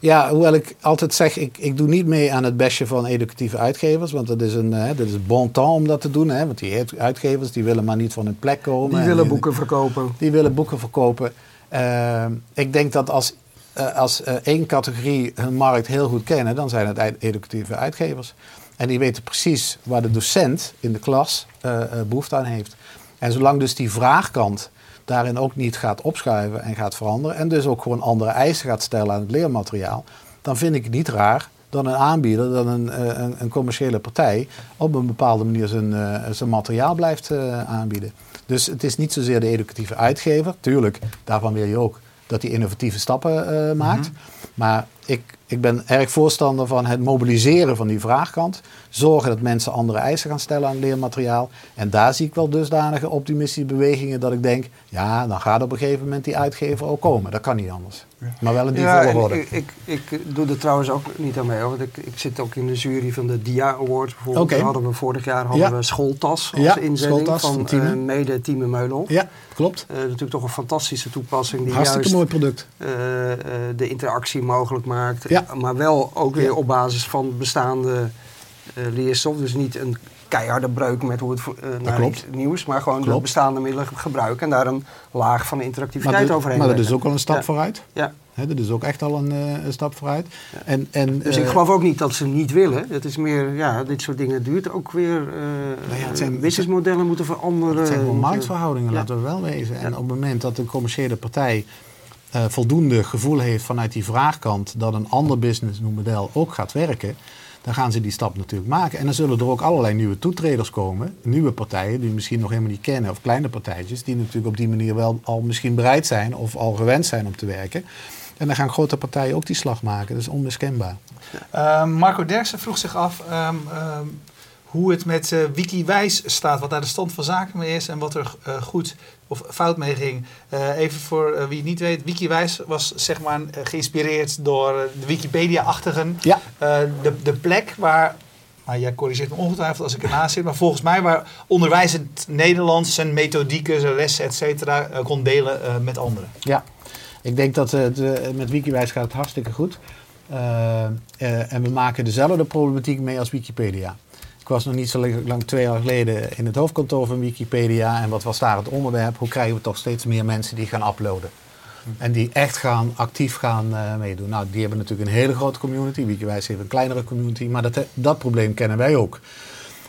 Ja, hoewel ik altijd zeg, ik, ik doe niet mee aan het bestje van educatieve uitgevers. Want dat is een, eh, dat is bon temps om dat te doen. Hè, want die uitgevers die willen maar niet van hun plek komen. Die willen En- boeken verkopen. Die willen boeken verkopen. Eh, ik denk dat als, eh, als één categorie hun markt heel goed kennen, dan zijn het educatieve uitgevers. En die weten precies waar de docent in de klas eh, eh, behoefte aan heeft. En zolang dus die vraagkant daarin ook niet gaat opschuiven en gaat veranderen, en dus ook gewoon andere eisen gaat stellen aan het leermateriaal, dan vind ik het niet raar dat een aanbieder, dat een, eh, een, een commerciële partij op een bepaalde manier zijn, eh, zijn materiaal blijft eh, aanbieden. Dus het is niet zozeer de educatieve uitgever. Tuurlijk, daarvan wil je ook dat hij innovatieve stappen maakt. Maar ik, ik ben erg voorstander van het mobiliseren van die vraagkant. Zorgen dat mensen andere eisen gaan stellen aan leermateriaal. En daar zie ik wel dusdanige optimistische bewegingen dat ik denk... ja, dan gaat op een gegeven moment die uitgever ook komen. Dat kan niet anders. Maar wel in die Ja, volgorde. ik, ik, ik doe er trouwens ook niet aan mee. hoor, Want ik, ik zit ook in de jury van de DIA Awards bijvoorbeeld. Daar hadden we vorig jaar hadden Ja. we schooltas als Ja, schooltas van eh, mede Tieme Meulenhof. Ja, klopt. Eh, natuurlijk toch een fantastische toepassing die Hartstikke juist mooi product. eh, de interactie mogelijk maakt. Ja. Maar wel ook weer op basis van bestaande eh, leerstof. Dus niet een keiharde breuk met hoe het eh, naar iets nieuws. Maar gewoon de bestaande middelen gebruiken. En daar een laag van Maar, interactiviteit dit- overheen maar dat is ook al een stap Ja. vooruit. Ja. Dat is ook echt al een, eh, stap vooruit. En, en, Dus ik geloof ook niet dat ze niet willen. Het is meer, ja, dit soort dingen duurt ook weer. Nou ja, het zijn- businessmodellen moeten veranderen. Het zijn moeten- marktverhoudingen, laten we wel wezen. En op het moment dat een commerciële partij eh, voldoende gevoel heeft vanuit die vraagkant dat een ander businessmodel ook gaat werken, dan gaan ze die stap natuurlijk maken. En dan zullen er ook allerlei nieuwe toetreders komen, nieuwe partijen die misschien nog helemaal niet kennen, of kleine partijtjes, die natuurlijk op die manier wel al misschien bereid zijn of al gewend zijn om te werken. En dan gaan grote partijen ook die slag maken. Dat is onmiskenbaar. Ehm, Marco Derksen vroeg zich af ehm, ehm, hoe het met eh WikiWijs staat, wat daar de stand van zaken mee is en wat er eh, goed of fout mee ging. Eh, even voor eh, wie het niet weet, WikiWijs was zeg maar eh, geïnspireerd door de Wikipedia-achtigen. Ja. De, de plek waar, maar jij corrigeert me ongetwijfeld als ik ernaast zit, maar volgens mij waar onderwijzend Nederlands zijn methodieken, zijn lessen, et cetera, kon delen met anderen. Ja, ik denk dat het met Wikiwijs gaat het hartstikke goed. En we maken dezelfde problematiek mee als Wikipedia. Ik was nog niet zo lang, twee jaar geleden, in het hoofdkantoor van Wikipedia. En wat was daar het onderwerp? Hoe krijgen we toch steeds meer mensen die gaan uploaden? En die echt gaan, actief gaan eh, meedoen. Nou, die hebben natuurlijk een hele grote community. Wikiwijs heeft een kleinere community. Maar dat, dat probleem kennen wij ook.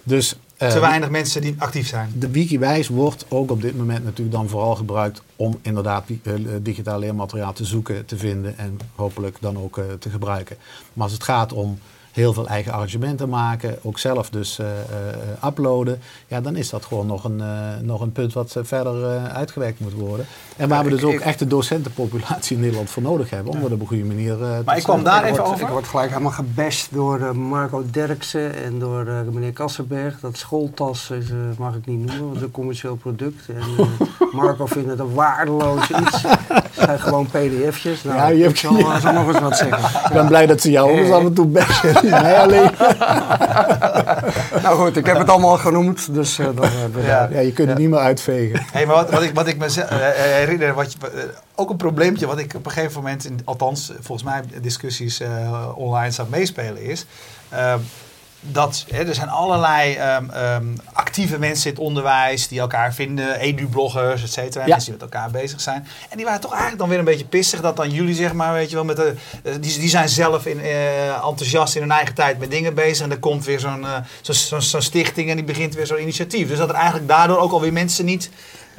Dus, eh, Te weinig mensen die actief zijn. de Wikiwijs wordt ook op dit moment natuurlijk dan vooral gebruikt om inderdaad eh, digitaal leermateriaal te zoeken, te vinden en hopelijk dan ook te gebruiken. Maar als het gaat om heel veel eigen arrangementen maken, ook zelf dus eh, eh, uploaden, ja, dan is dat gewoon nog een, eh, nog een punt wat verder uitgewerkt moet worden. En waar we dus ook echt de docentenpopulatie in Nederland voor nodig hebben om dat op een goede manier Maar ik kwam daar even over. Ik word gelijk helemaal gebest door Marco Derksen en door meneer Kassenberg. Dat schooltas is, mag ik niet noemen, want het is een commercieel product. En Marco vindt het een waardeloos iets. Het zijn gewoon pdf'jes. Nou, Ja, je hebt- ik zal, nog eens wat zeggen. Ik ben blij dat ze jou anders af en toe bashen, alleen. Nou goed, ik heb het allemaal genoemd, dus eh, dan we Ja. je kunt het niet meer uitvegen. Hey, maar wat, wat, ik, wat ik me eh, eh, herinner, wat je, eh, ook een probleempje wat ik op een gegeven moment, in, althans volgens mij discussies eh, online zag meespelen, is ehm, dat hè, er zijn allerlei ehm, ehm, actieve mensen in het onderwijs die elkaar vinden, edu-bloggers, et cetera, Ja. mensen die met elkaar bezig zijn. En die waren toch eigenlijk dan weer een beetje pissig dat dan jullie, zeg maar, weet je wel, met de, eh, die, die zijn zelf in, eh, enthousiast in hun eigen tijd met dingen bezig en er komt weer zo'n eh, zo, zo, zo'n stichting en die begint weer zo'n initiatief. Dus dat er eigenlijk daardoor ook alweer mensen niet,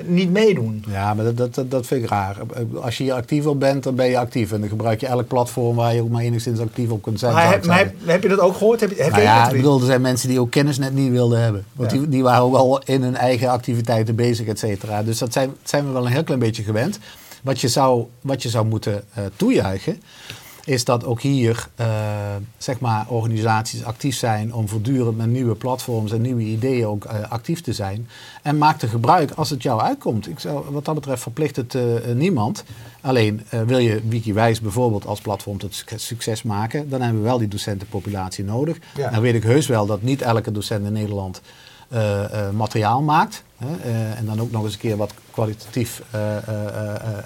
niet meedoen. Ja, maar dat, dat, dat, vind ik raar. Als je hier actief op bent, dan ben je actief. En dan gebruik je elk platform waar je ook maar enigszins actief op kunt zijn. Maar, heb, maar heb, heb je dat ook gehoord? Heb, je- heb Nou jij ja, ik bedoel, er zijn mensen die ook kennis net niet wilden hebben. Want Ja. die, die waren ook al in hun eigen activiteiten bezig, et cetera. Dus dat zijn, zijn we wel een heel klein beetje gewend. Wat je zou, wat je zou moeten eh, toejuichen, is dat ook hier eh, zeg maar organisaties actief zijn om voortdurend met nieuwe platforms en nieuwe ideeën ook eh, actief te zijn. En maak er gebruik als het jou uitkomt. Ik zou, wat dat betreft verplicht het eh, niemand. Alleen wil je Wikiwijs bijvoorbeeld als platform tot suc- succes maken, dan hebben we wel die docentenpopulatie nodig. Ja. Dan weet ik heus wel dat niet elke docent in Nederland materiaal maakt. Hè, en dan ook nog eens een keer wat kwalitatief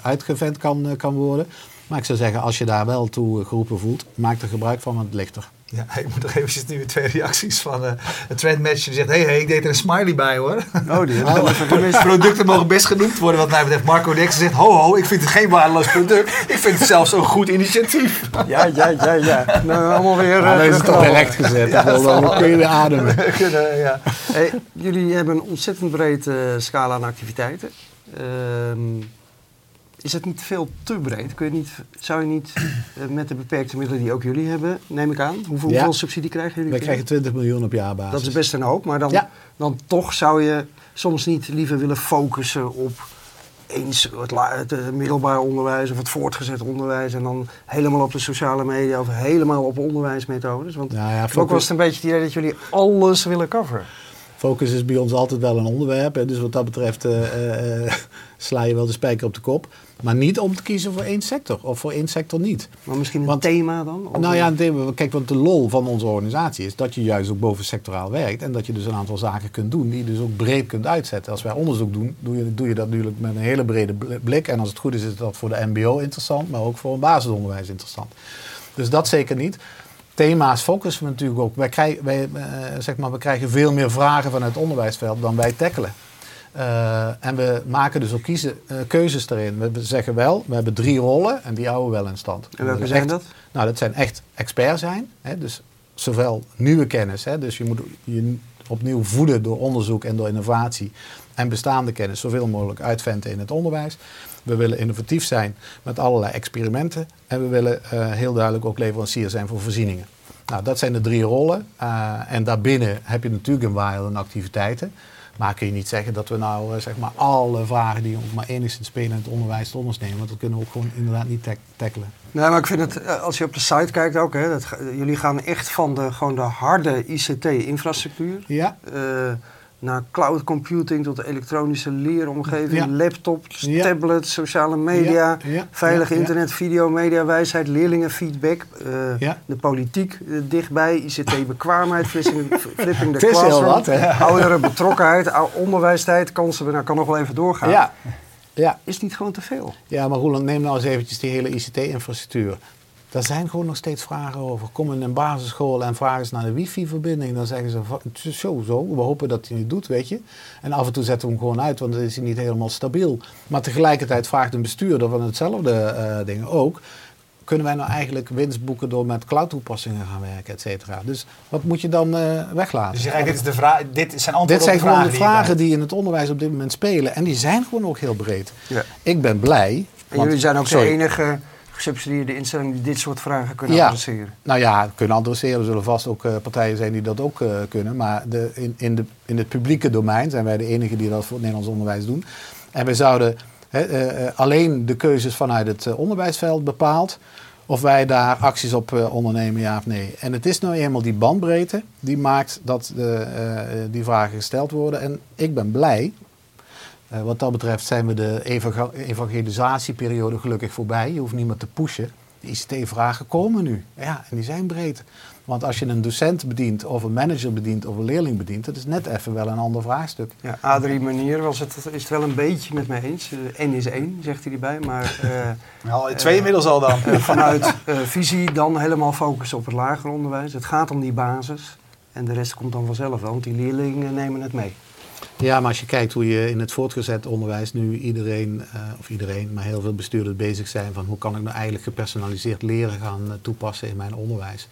uitgevent kan, kan worden. Maar ik zou zeggen, als je daar wel toe geroepen voelt, maak er gebruik van, want het ligt er. Ja, ik moet nog eventjes nu twee reacties van eh een trendmatcher die zegt... Hé, hey, hey, ik deed er een smiley bij hoor. Oh, die even gemist. Producten mogen best genoemd worden wat mij betreft. Marco Dex zegt... Ho, ho, ik vind het geen waardeloos product. Ik vind het zelfs een goed initiatief. Ja, ja, ja, ja. Nou, allemaal weer... Eh, dan is het toch teruggenomen. recht gezet. Ja, dan, dan kun je weer ademen. Kunnen, ja. Hey, jullie hebben een ontzettend breed eh, scala aan activiteiten. Ehm, is het niet veel te breed? Kun je niet, zou je niet eh, met de beperkte middelen die ook jullie hebben, neem ik aan, hoeveel, Ja. hoeveel subsidie krijgen jullie? We krijgen 20 miljoen op jaarbasis. Dat is best een hoop, maar dan, Ja. dan toch zou je soms niet liever willen focussen op eens het, het eh, middelbaar onderwijs of het voortgezet onderwijs en dan helemaal op de sociale media of helemaal op onderwijsmethodes. Want Nou ja, ook was het een beetje het idee dat jullie alles willen coveren. Focus is bij ons altijd wel een onderwerp. Hè. Dus wat dat betreft eh, sla je wel de spijker op de kop. Maar niet om te kiezen voor één sector of voor één sector niet. Maar misschien een Want- thema dan? Of Nou een- ja, het thema- kijk, want de lol van onze organisatie is dat je juist ook bovensectoraal werkt. En dat je dus een aantal zaken kunt doen die je dus ook breed kunt uitzetten. Als wij onderzoek doen, doe je, doe je dat natuurlijk met een hele brede bl- blik. En als het goed is, is dat voor de MBO interessant, maar ook voor een basisonderwijs interessant. Dus dat zeker niet. Thema's focussen we natuurlijk ook. Wij krijgen, wij, eh, zeg maar, we krijgen veel meer vragen vanuit het onderwijsveld dan wij tackelen. Eh, en we maken dus ook kiezen, eh, keuzes erin. We zeggen wel, we hebben drie rollen en die houden we wel in stand. En welke We zijn echt- dat? Nou, dat zijn echt expert zijn. Hè? Dus zowel nieuwe kennis, hè? dus je moet je opnieuw voeden door onderzoek en door innovatie. En bestaande kennis zoveel mogelijk uitventen in het onderwijs. We willen innovatief zijn met allerlei experimenten. En we willen eh, heel duidelijk ook leverancier zijn voor voorzieningen. Nou, dat zijn de drie rollen. En daarbinnen heb je natuurlijk een waaier aan activiteiten. Maar kun je niet zeggen dat we nou eh, zeg maar alle vragen die ook maar enigszins spelen in het onderwijs tot ons nemen. Want dat kunnen we ook gewoon inderdaad niet tack- tackelen. Nee, maar ik vind het, eh, als je op de site kijkt ook, hè, dat, jullie gaan echt van de, gewoon de harde ICT-infrastructuur Ja, eh, naar cloud computing tot de elektronische leeromgeving, Ja. laptops, Ja. tablets, sociale media, Ja, veilig internet, video, media, wijsheid, leerlingenfeedback, eh, Ja. de politiek eh, dichtbij, ICT-bekwaamheid, flipping, classroom, wat, hè? ouderen betrokkenheid, onderwijstijd, kansen, nou kan nog wel even doorgaan. ja. ja. Is niet gewoon te veel? Ja, maar Roland, neem nou eens eventjes die hele ICT-infrastructuur. Daar zijn gewoon nog steeds vragen over. Kom in een basisschool en vragen ze naar de wifi-verbinding. Dan zeggen ze, zo, zo, we hopen dat hij het doet, weet je. En af en toe zetten we hem gewoon uit, want dan is hij niet helemaal stabiel. Maar tegelijkertijd vraagt een bestuurder van hetzelfde eh ding ook... kunnen wij nou eigenlijk winst boeken door met cloud-toepassingen gaan werken, et cetera. Dus wat moet je dan eh, weglaten? Dus je zegt, dit, is de vraag, dit zijn antwoorden Dit zijn op de gewoon de vragen, die in het onderwijs op dit moment spelen. En die zijn gewoon ook heel breed. Ja. Ik ben blij. En want- jullie zijn ook sorry. de enige gesubsidieerde instelling die dit soort vragen kunnen Ja. adresseren. Nou ja, kunnen adresseren. Er zullen vast ook eh, partijen zijn die dat ook eh, kunnen. Maar de, in, in, de, in het publieke domein zijn wij de enigen die dat voor het Nederlands onderwijs doen. En wij zouden eh, alleen de keuzes vanuit het onderwijsveld bepaald. Of wij daar acties op ondernemen, ja of nee. En het is nou eenmaal die bandbreedte die maakt dat de, die vragen gesteld worden. En ik ben blij. Eh, wat dat betreft zijn we de evangelisatieperiode gelukkig voorbij. Je hoeft niet meer te pushen. De ICT-vragen komen nu. Ja, en die zijn breed. Want als je een docent bedient, of een manager bedient, of een leerling bedient, dat is net even wel een ander vraagstuk. Ja, Adrie Manier was het, is het wel een beetje met mij eens. Eh, N is één, zegt hij erbij. Maar eh. Al twee inmiddels al dan. vanuit eh, visie dan helemaal focussen op het lager onderwijs. Het gaat om die basis. En de rest komt dan vanzelf wel, want die leerlingen nemen het mee. Ja, maar als je kijkt hoe je in het voortgezet onderwijs nu iedereen, eh, of iedereen, maar heel veel bestuurders bezig zijn van hoe kan ik nou eigenlijk gepersonaliseerd leren gaan eh, toepassen in mijn onderwijs.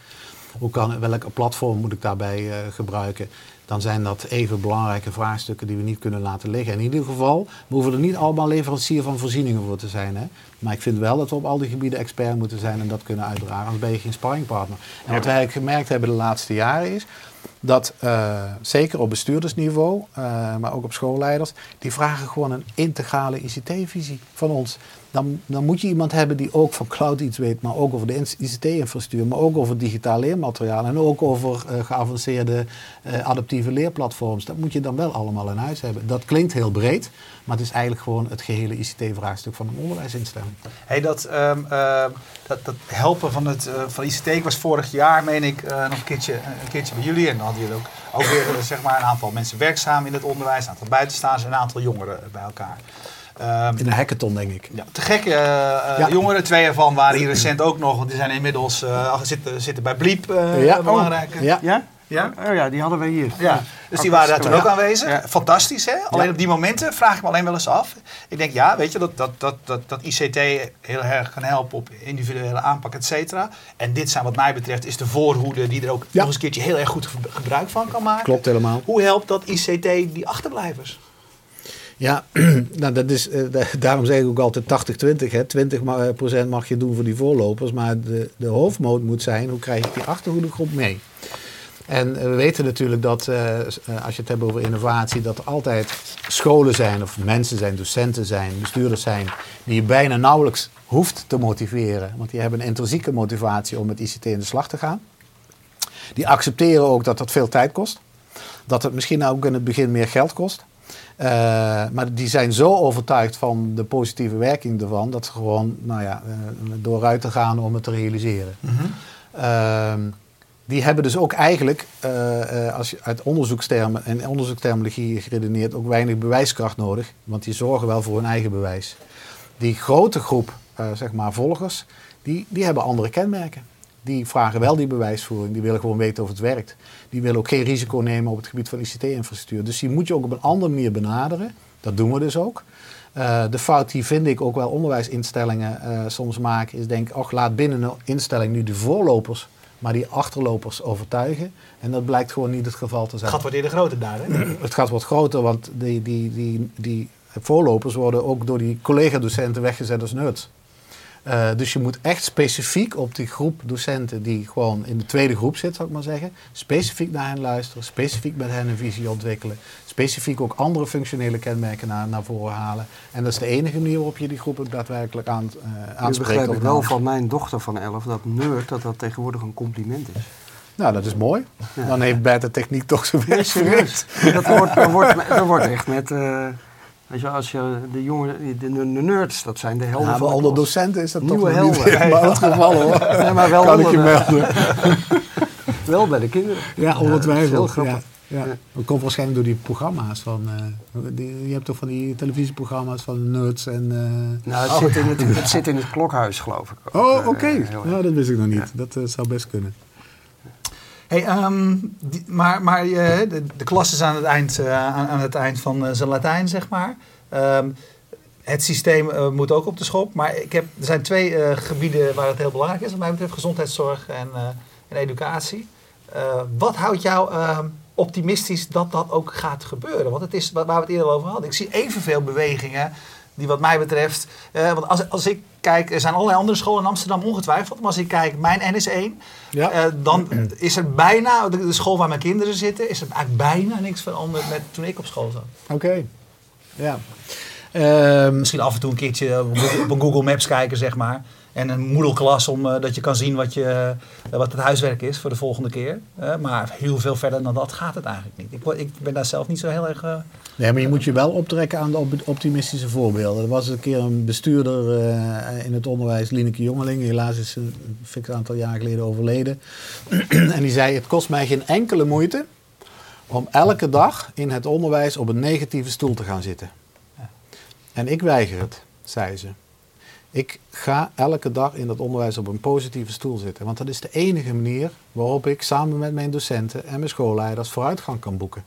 Hoe kan, welk platform moet ik daarbij eh, gebruiken? Dan zijn dat even belangrijke vraagstukken die we niet kunnen laten liggen. In ieder geval, we hoeven er niet allemaal leverancier van voorzieningen voor te zijn. Hè? Maar ik vind wel dat we op al die gebieden expert moeten zijn en dat kunnen uitdragen. Anders ben je geen sparringpartner. En wat wij eigenlijk gemerkt hebben de laatste jaren is dat eh, zeker op bestuurdersniveau, eh, maar ook op schoolleiders, die vragen gewoon een integrale ICT-visie van ons. Dan, dan moet je iemand hebben die ook van cloud iets weet, maar ook over de ICT-infrastructuur, maar ook over digitaal leermateriaal en ook over eh, geavanceerde eh, adaptieve leerplatforms. Dat moet je dan wel allemaal in huis hebben. Dat klinkt heel breed, maar het is eigenlijk gewoon het gehele ICT-vraagstuk van een onderwijsinstelling. Hey, dat, ehm, ehm, dat, dat helpen van, het, eh, van ICT, ik was vorig jaar, meen ik, nog een keertje, een keertje bij jullie. En dan hadden jullie ook, ook weer zeg maar, een aantal mensen werkzaam in het onderwijs, een aantal buitenstaanders en een aantal jongeren bij elkaar. Ehm, In een hackathon, denk ik. ja, te gekke eh, eh, Ja. jongeren, twee ervan waren hier recent ook nog, want die zijn inmiddels eh, al zitten, zitten bij Bliep, eh Ja. belangrijke. Ja. Ja? Ja? Oh ja, die hadden wij hier. Ja, dus die waren daar toen ook Ja. aanwezig. Ja. Fantastisch, hè? Alleen Ja. op die momenten vraag ik me alleen wel eens af. Ik denk, ja, weet je, dat, dat, dat, dat, dat ICT heel erg kan helpen op individuele aanpak, et cetera. En dit zijn wat mij betreft is de voorhoede die er ook Ja. nog eens een keertje heel erg goed ge- gebruik van kan maken. Klopt helemaal. Hoe helpt dat ICT die achterblijvers? Ja, nou dat is, eh, da- daarom zeg ik ook altijd 80-20. hè. 20 ma- eh, procent mag je doen voor die voorlopers. Maar de, de hoofdmoot moet zijn, hoe krijg ik die achterhoedegroep mee? En eh, we weten natuurlijk dat, als je het hebt over innovatie, dat er altijd scholen zijn, of mensen zijn, docenten zijn, bestuurders zijn, die je bijna nauwelijks hoeft te motiveren. Want die hebben een intrinsieke motivatie om met ICT in de slag te gaan. Die accepteren ook dat dat veel tijd kost. Dat het misschien ook in het begin meer geld kost. Eh, maar die zijn zo overtuigd van de positieve werking ervan, dat ze gewoon nou ja, eh, dooruit te gaan om het te realiseren. Ehm, die hebben dus ook eigenlijk, eh, als je uit onderzoekstermen en onderzoeksterminologie geredeneerd, ook weinig bewijskracht nodig. Want die zorgen wel voor hun eigen bewijs. Die grote groep zeg maar volgers, die, die hebben andere kenmerken. Die vragen wel die bewijsvoering, die willen gewoon weten of het werkt. Die willen ook geen risico nemen op het gebied van ICT-infrastructuur. Dus die moet je ook op een andere manier benaderen Dat doen we dus ook. Uh, de fout die vind ik ook wel onderwijsinstellingen uh, soms maken, is denk och, laat binnen een instelling nu de voorlopers, maar die achterlopers overtuigen. En dat blijkt gewoon niet het geval te zijn. Het gat wordt eerder groter daar, hè? Het gat wordt groter, want die, die, die, die voorlopers worden ook door die collega-docenten weggezet als nerds. Uh, dus je moet echt specifiek op die groep docenten die gewoon in de tweede groep zit, zou ik maar zeggen, specifiek naar hen luisteren, specifiek met hen een visie ontwikkelen, specifiek ook andere functionele kenmerken naar, naar voren halen. En dat is de enige manier waarop je die groep ook daadwerkelijk aan, uh, aanspreekt. Nu begrijp ik wel van mijn dochter van 11 dat nerd dat dat tegenwoordig een compliment is. Nou, dat is mooi. Ja. Dan heeft beta techniek toch zijn werk. Dat wordt, dat, wordt, dat wordt echt met... Uh, Weet je, als je de jongen, de, de, nerds, dat zijn de helden ja, van onder docenten is dat Nieuwe toch helden. niet helemaal het geval hoor. Nee, maar wel kan ik je melden. Wel bij de kinderen. Ja, dat is heel ongetwijfeld. grappig. Ja, ja. Ja. Dat komt waarschijnlijk door die programma's van. eh, die, je hebt toch van die televisieprogramma's van nerds en. eh, Nou, het, zit in het, het zit in het klokhuis, geloof ik. ook. Oh, oké. Nou, dat wist ik nog niet. Ja. Dat eh, zou best kunnen. Hey, ehm, maar maar eh, de, de klas is aan het eind, eh, aan, aan het eind van eh, zijn Latijn, zeg maar. Ehm, het systeem moet ook op de schop. Maar ik heb, er zijn twee gebieden waar het heel belangrijk is. Wat mij betreft gezondheidszorg en, en educatie. Wat houdt jou ehm, optimistisch dat dat ook gaat gebeuren? Want het is waar we het eerder over hadden. Ik zie evenveel bewegingen die wat mij betreft... want als, als ik kijk, er zijn allerlei andere scholen in Amsterdam ongetwijfeld. Maar als ik kijk, mijn NS1... Ja. Eh, dan is er bijna, de, de school waar mijn kinderen zitten, is er eigenlijk bijna niks veranderd met toen ik op school zat. Oké. Ja. Ehm, Misschien af en toe een keertje op Google, op een Google Maps kijken, zeg maar. En een Moodle-klas om eh, dat je kan zien wat, je, eh, wat het huiswerk is voor de volgende keer. Eh, maar heel veel verder dan dat gaat het eigenlijk niet. Ik, ik ben daar zelf niet zo heel erg... Nee, maar je moet je wel optrekken aan de op- optimistische voorbeelden. Er was een keer een bestuurder in het onderwijs, Lineke Jongeling. Helaas is een fix aantal jaar geleden overleden. en die zei, het kost mij geen enkele moeite om elke dag in het onderwijs op een negatieve stoel te gaan zitten. En ik weiger het, zei ze. Ik ga elke dag in het onderwijs op een positieve stoel zitten. Want dat is de enige manier waarop ik samen met mijn docenten en mijn schoolleiders vooruitgang kan boeken.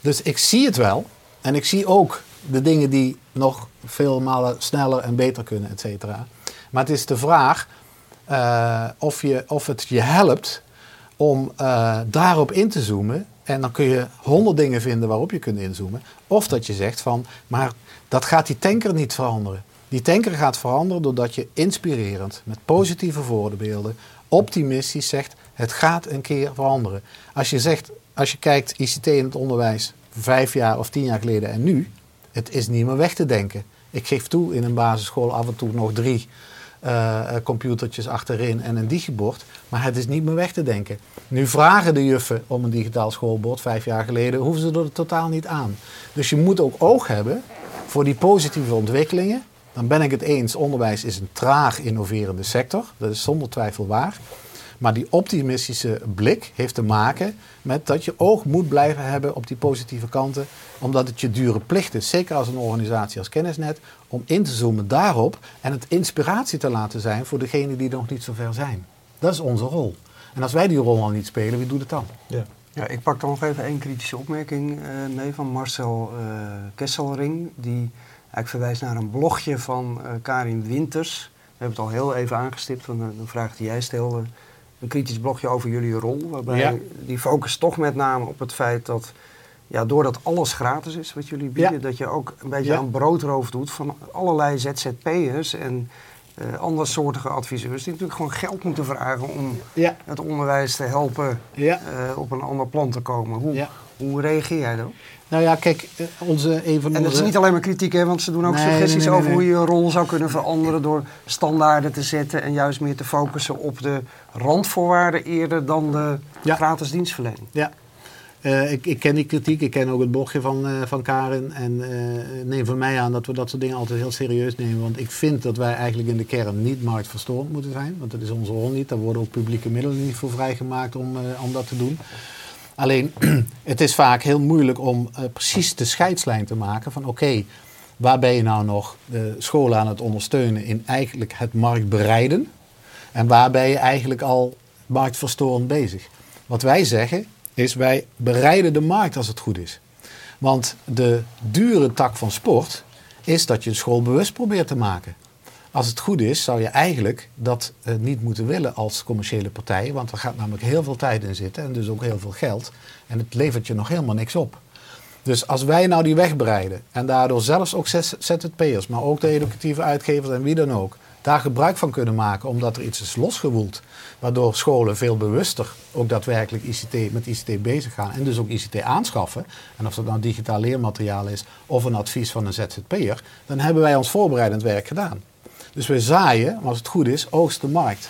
Dus ik zie het wel. En ik zie ook de dingen die nog veel malen sneller en beter kunnen, et cetera. Maar het is de vraag eh, of, je, of het je helpt om eh, daarop in te zoomen. En dan kun je honderd dingen vinden waarop je kunt inzoomen. Of dat je zegt van, maar dat gaat die tanker niet veranderen. Die tanker gaat veranderen doordat je inspirerend, met positieve voorbeelden, optimistisch zegt, het gaat een keer veranderen. Als je zegt, als je kijkt ICT in het onderwijs vijf jaar of tien jaar geleden en nu, het is niet meer weg te denken. Ik geef toe in een basisschool af en toe nog drie eh, computertjes achterin en een digibord. Maar het is niet meer weg te denken. Nu vragen de juffen om een digitaal schoolbord vijf jaar geleden, hoeven ze er totaal niet aan. Dus je moet ook oog hebben voor die positieve ontwikkelingen. Dan ben ik het eens, onderwijs is een traag innoverende sector. Dat is zonder twijfel waar. Maar die optimistische blik heeft te maken met dat je oog moet blijven hebben op die positieve kanten. Omdat het je dure plicht is, zeker als een organisatie als Kennisnet, om in te zoomen daarop en het inspiratie te laten zijn voor degenen die nog niet zo ver zijn. Dat is onze rol. En als wij die rol al niet spelen, wie doet het dan? ja. Ja, ik pak dan nog even één kritische opmerking eh, mee van Marcel eh, Kesselring. Die eigenlijk verwijst naar een blogje van eh, Karin Winters. We hebben het al heel even aangestipt van een, een vraag die jij stelde. Een kritisch blogje over jullie rol. Waarbij Ja. die focust toch met name op het feit dat... Ja, doordat alles gratis is wat jullie bieden, Ja. dat je ook een beetje Ja. aan broodroof doet van allerlei ZZP'ers en eh andersoortige adviseurs die natuurlijk gewoon geld moeten vragen om Ja, het onderwijs te helpen eh, op een ander plan te komen. Hoe, Ja. Hoe reageer jij daarop? Nou ja, kijk, eh, onze, een van En dat is niet alleen maar kritiek, hè, want ze doen ook Nee, suggesties nee, nee, over hoe je je rol zou kunnen veranderen door standaarden te zetten en juist meer te focussen op de randvoorwaarden eerder dan de Ja. gratis dienstverlening. Ja, Eh, ik, ik ken die kritiek, ik ken ook het blogje van, eh, van Karin. En neem van mij aan dat we dat soort dingen altijd heel serieus nemen. Want ik vind dat wij eigenlijk in de kern niet marktverstorend moeten zijn. Want dat is onze rol niet. Daar worden ook publieke middelen niet voor vrijgemaakt om, om dat te doen. Alleen, het is vaak heel moeilijk om eh, precies de scheidslijn te maken van oké, waar ben je nou nog de scholen aan het ondersteunen in eigenlijk het marktbereiden? En waar ben je eigenlijk al marktverstorend bezig? Wat wij zeggen is wij bereiden de markt als het goed is. Want de dure tak van sport is dat je een school bewust probeert te maken. Als het goed is, zou je eigenlijk dat eh, niet moeten willen als commerciële partij. Want er gaat namelijk heel veel tijd in zitten en dus ook heel veel geld. En het levert je nog helemaal niks op. Dus als wij nou die weg bereiden en daardoor zelfs ook ZZP'ers, maar ook de educatieve uitgevers en wie dan ook, daar gebruik van kunnen maken omdat er iets is losgewoeld. Waardoor scholen veel bewuster ook daadwerkelijk ICT, met ICT bezig gaan en dus ook ICT aanschaffen. En of dat nou digitaal leermateriaal is of een advies van een ZZP'er, dan hebben wij ons voorbereidend werk gedaan. Dus we zaaien, als het goed is, oogst de markt.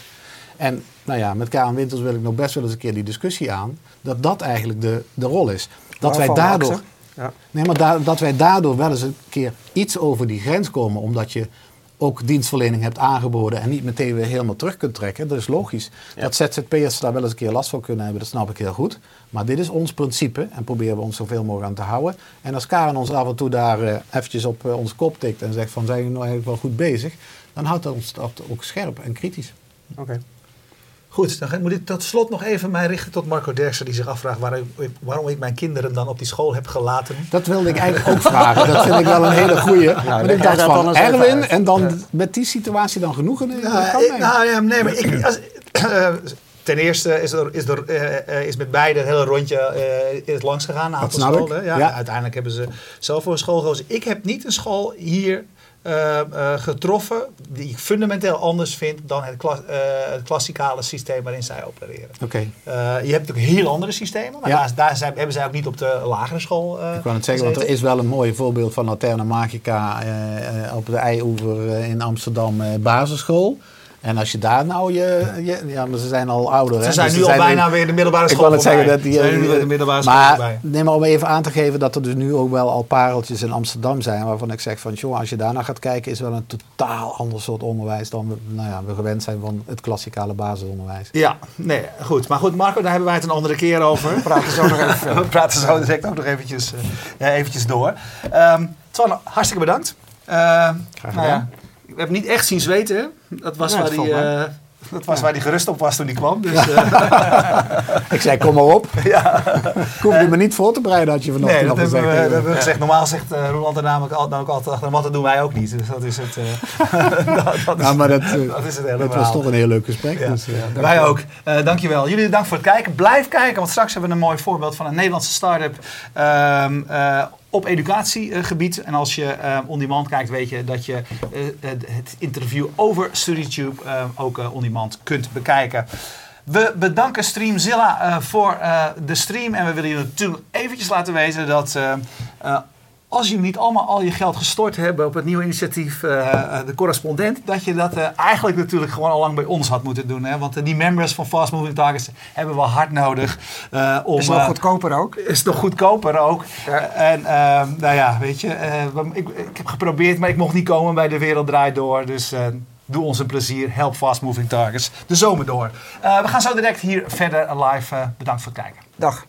En nou ja, met Karen Winters wil ik nog best wel eens een keer die discussie aan, dat dat eigenlijk de, de rol is. Dat wij daardoor. Ja. Nee, maar dat wij daardoor wel eens een keer iets over die grens komen, omdat je ook dienstverlening hebt aangeboden en niet meteen weer helemaal terug kunt trekken. Dat is logisch. Dat ZZP'ers daar wel eens een keer last van kunnen hebben, dat snap ik heel goed. Maar dit is ons principe en proberen we ons zoveel mogelijk aan te houden. En als Karen ons af en toe daar uh, eventjes op uh, onze kop tikt en zegt van zijn we nou eigenlijk wel goed bezig, dan houdt dat ons dat ook scherp en kritisch. Oké. Goed, dan moet ik tot slot nog even mij richten tot Marco Derksen, die zich afvraagt waarom ik, waarom ik mijn kinderen dan op die school heb gelaten. Dat wilde ik eigenlijk ook vragen. Dat vind ik wel een hele goeie. Nou, maar ik dacht van Erwin en dan met die situatie dan genoegen. Nou, ik, nou ja, nee, maar ik, als, uh, ten eerste is, er, is, er, uh, is met beide het hele rondje uh, is langs gegaan. Een aantal scholen. Ja, ja. Uiteindelijk hebben ze zelf voor een school gekozen. Ik heb niet een school hier uh, uh, getroffen die ik fundamenteel anders vind dan het, kla uh, het klassikale systeem waarin zij opereren. Okay. je hebt natuurlijk heel andere systemen, maar ja. daar, daar zijn, hebben zij ook niet op de lagere school. ik kan het zeggen, want er is wel een mooi voorbeeld van Laterna Magica op de Eioever in Amsterdam basisschool. En als je daar nou je, je ja, maar ze zijn al ouder. Ze zijn dus nu al bijna weer de middelbare school. Ik wil het zeggen dat die. Zijn nu de middelbare school maar neem maar om even aan te geven dat er dus nu ook wel al pareltjes in Amsterdam zijn, waarvan ik zeg van, joh, als je daarna gaat kijken, is wel een totaal ander soort onderwijs dan we, nou ja, we gewend zijn van het klassikale basisonderwijs. Ja, nee, goed. Maar goed, Marco, daar hebben wij het een andere keer over. We praten zo nog even. we praten zo direct ook nog eventjes, uh, eventjes door. Um, Twan, hartstikke bedankt. Uh, Graag gedaan. Nou ja, we hebben niet echt zien zweten. Dat was, waar, die, uh, dat was waar die gerust op was toen die kwam. Dus, uh. ik zei, kom maar op. Ja. Ik hoefde me niet voor te bereiden, had je vanochtend nee, dat gezegd. We, dat hebben we gezegd. Normaal zegt uh, Roland er namelijk ook altijd achter, maar dat doen wij ook niet. Dus dat is het, dat, dat, is, nou, maar dat, dat, is het hele dat was toch een heel leuk gesprek. Ja. Dus, wij ook. dankjewel. Jullie dank voor het kijken. Blijf kijken, want straks hebben we een mooi voorbeeld van een Nederlandse start-up ehm, op educatiegebied. En als je uh, on demand kijkt, weet je dat je uh, het interview over StudyTube ook on demand kunt bekijken. We bedanken Streamzilla voor de stream. En we willen je natuurlijk eventjes laten weten dat als jullie niet allemaal al je geld gestort hebben op het nieuwe initiatief uh, De Correspondent, dat je dat uh, eigenlijk natuurlijk gewoon al lang bij ons had moeten doen. Hè? Want die members van Fast Moving Targets hebben we hard nodig. om, is nog goedkoper ook? Is nog goedkoper ook. Ja. en nou ja, weet je, ik, ik, heb geprobeerd, maar ik mocht niet komen bij De Wereld Draait Door. Dus doe ons een plezier. Help Fast Moving Targets de zomer door. we gaan zo direct hier verder live. bedankt voor het kijken. Dag.